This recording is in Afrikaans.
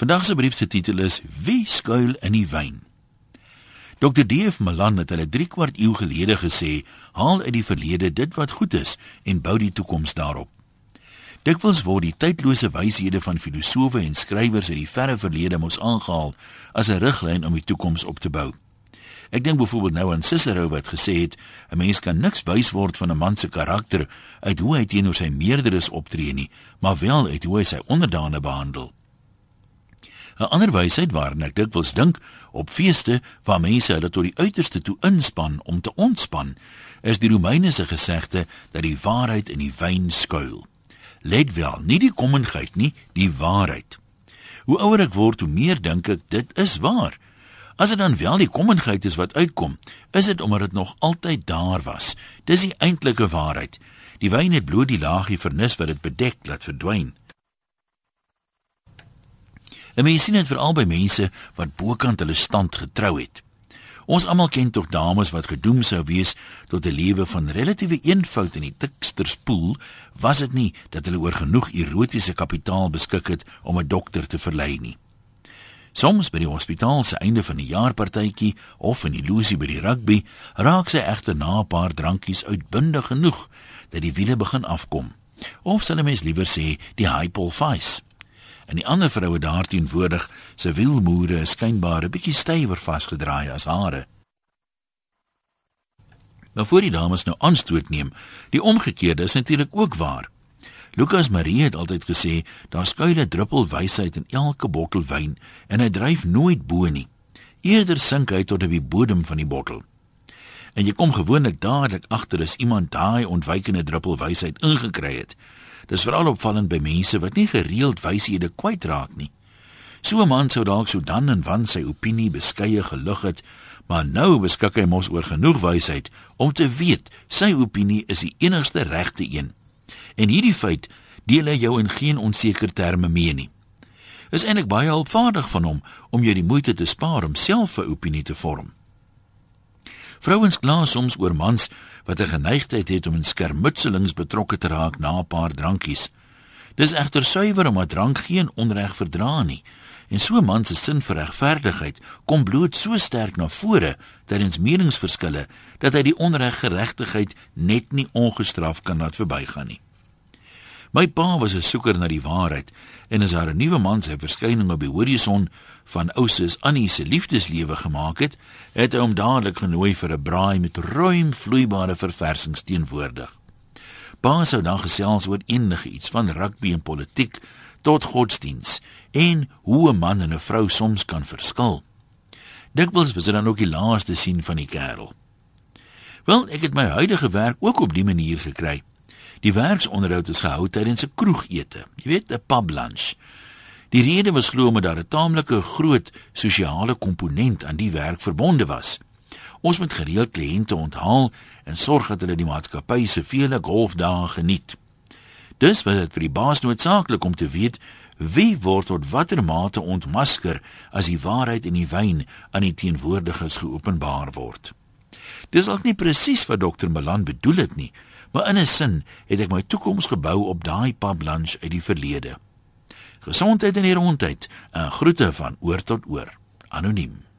Vandag se brief se titel is Wie skuil in die wyn? Dr. D.F. Malan het hulle 3 kwart eeu gelede gesê, haal uit die verlede dit wat goed is en bou die toekoms daarop. Dikwels word die tydlose wyshede van filosowe en skrywers uit die verre verlede mos aangehaal as 'n riglyn om die toekoms op te bou. Ek dink byvoorbeeld nou aan Cicero wat gesê het 'n mens kan niks wys word van 'n man se karakter uit hoe hy teenoor sy meerderes optree nie, maar wel uit hoe hy sy onderdane behandel. 'n Ander wysheid waarna ek dikwels dink op feeste waar mense hulle tot die uiterste toe inspann om te ontspan, is die Romeine se gesegde dat die waarheid in die wyn skuil. Let wel, nie die kommingheid nie, die waarheid. Hoe ouer ek word, hoe meer dink ek dit is waar. As dit dan wel die kommingheid is wat uitkom, is dit omdat dit nog altyd daar was. Dis die eintlike waarheid. Die wyn het bloot die laagie vernis wat dit bedek laat verdwyn. En mens sien dit veral by mense wat bokant hulle stand getrou het. Ons almal ken tog dames wat gedoem sou wees tot 'n lewe van relatiewe eenvoud in die tikster spoel, was dit nie dat hulle oor genoeg erotiese kapitaal beskik het om 'n dokter te verlei nie. Soms by die hospitaal se einde van die jaarpartytjie of in die losie by die rugby, raak sy egter na 'n paar drankies uitbundig genoeg dat die wiele begin afkom. Of sal 'n mens liewer sê die hypolfice en die ander vroue daarteenwoordig se wielmoere is skynbaar 'n bietjie stywer vasgedraai as hare. Maar voor die dames nou aanstoot neem, die omgekeerde is natuurlik ook waar. Lukas Marie het altyd gesê daar skuil 'n druppel wysheid in elke bottel wyn en hy dryf nooit bo nie. Eerder sink hy tot op die bodem van die bottel. En jy kom gewoonlik dadelik agter as iemand daai ontwykende druppel wysheid ingekry het. Dis veral opvallend by mense wat nie gereeld wyshede kwytraak nie. So 'n man sou dalk so dan en wan sy opinie beskeie gelig het, maar nou beskik hy mos oor genoeg wysheid om te weet sy opinie is die enigste regte een. En hierdie feit deel hy jou in geen onseker terme mee nie. Is eintlik baie hulpvaardig van hom om jou die moeite te spaar om self 'n opinie te vorm. Vrouens kla soms oor mans wat 'n geneigtheid het om in skermutselings betrokke te raak na 'n paar drankies. Dis egter suiwer om 'n drank geen onreg verdra nie. En so 'n man se sin vir regverdigheid kom bloot so sterk na vore tydens meningsverskille dat hy die onreggeregtigheid net nie ongestraf kan laat verbygaan nie. My pa was 'n soeker na die waarheid en as haar 'n nuwe man sy verskyning op die horison van ouses Annie se liefdeslewe gemaak het, het hy hom dadelik genooi vir 'n braai met ruim vloeibare verversings teenwoordig. Pa sou dan gesels oor enige iets van rugby en politiek tot godsdiens en hoe 'n man en 'n vrou soms kan verskil. Dikwels was dit dan ook die laaste sien van die kerel. Wel, ek het my huidige werk ook op die manier gekry. Die werksonderhoud is gehou tydens 'n kroegete. Jy weet, 'n pub lunch. Die rede was glo omdat daar 'n taamlike groot sosiale komponent aan die werk verbonde was. Ons moet gereeld kliënte onthaal en sorg dat hulle die maatskappy se vele golfdae geniet. Dis was dit vir die baas noodsaaklik om te weet wie word tot watter mate ontmasker as die waarheid in die wyn aan die teenwoordiges geopenbaar word. Dis ook nie presies wat dokter Malan bedoel het nie, maar in 'n sin het ek my toekoms gebou op daai pub lunch uit die verlede. Gesondheid en rondheid, 'n groete van oor tot oor. Anoniem.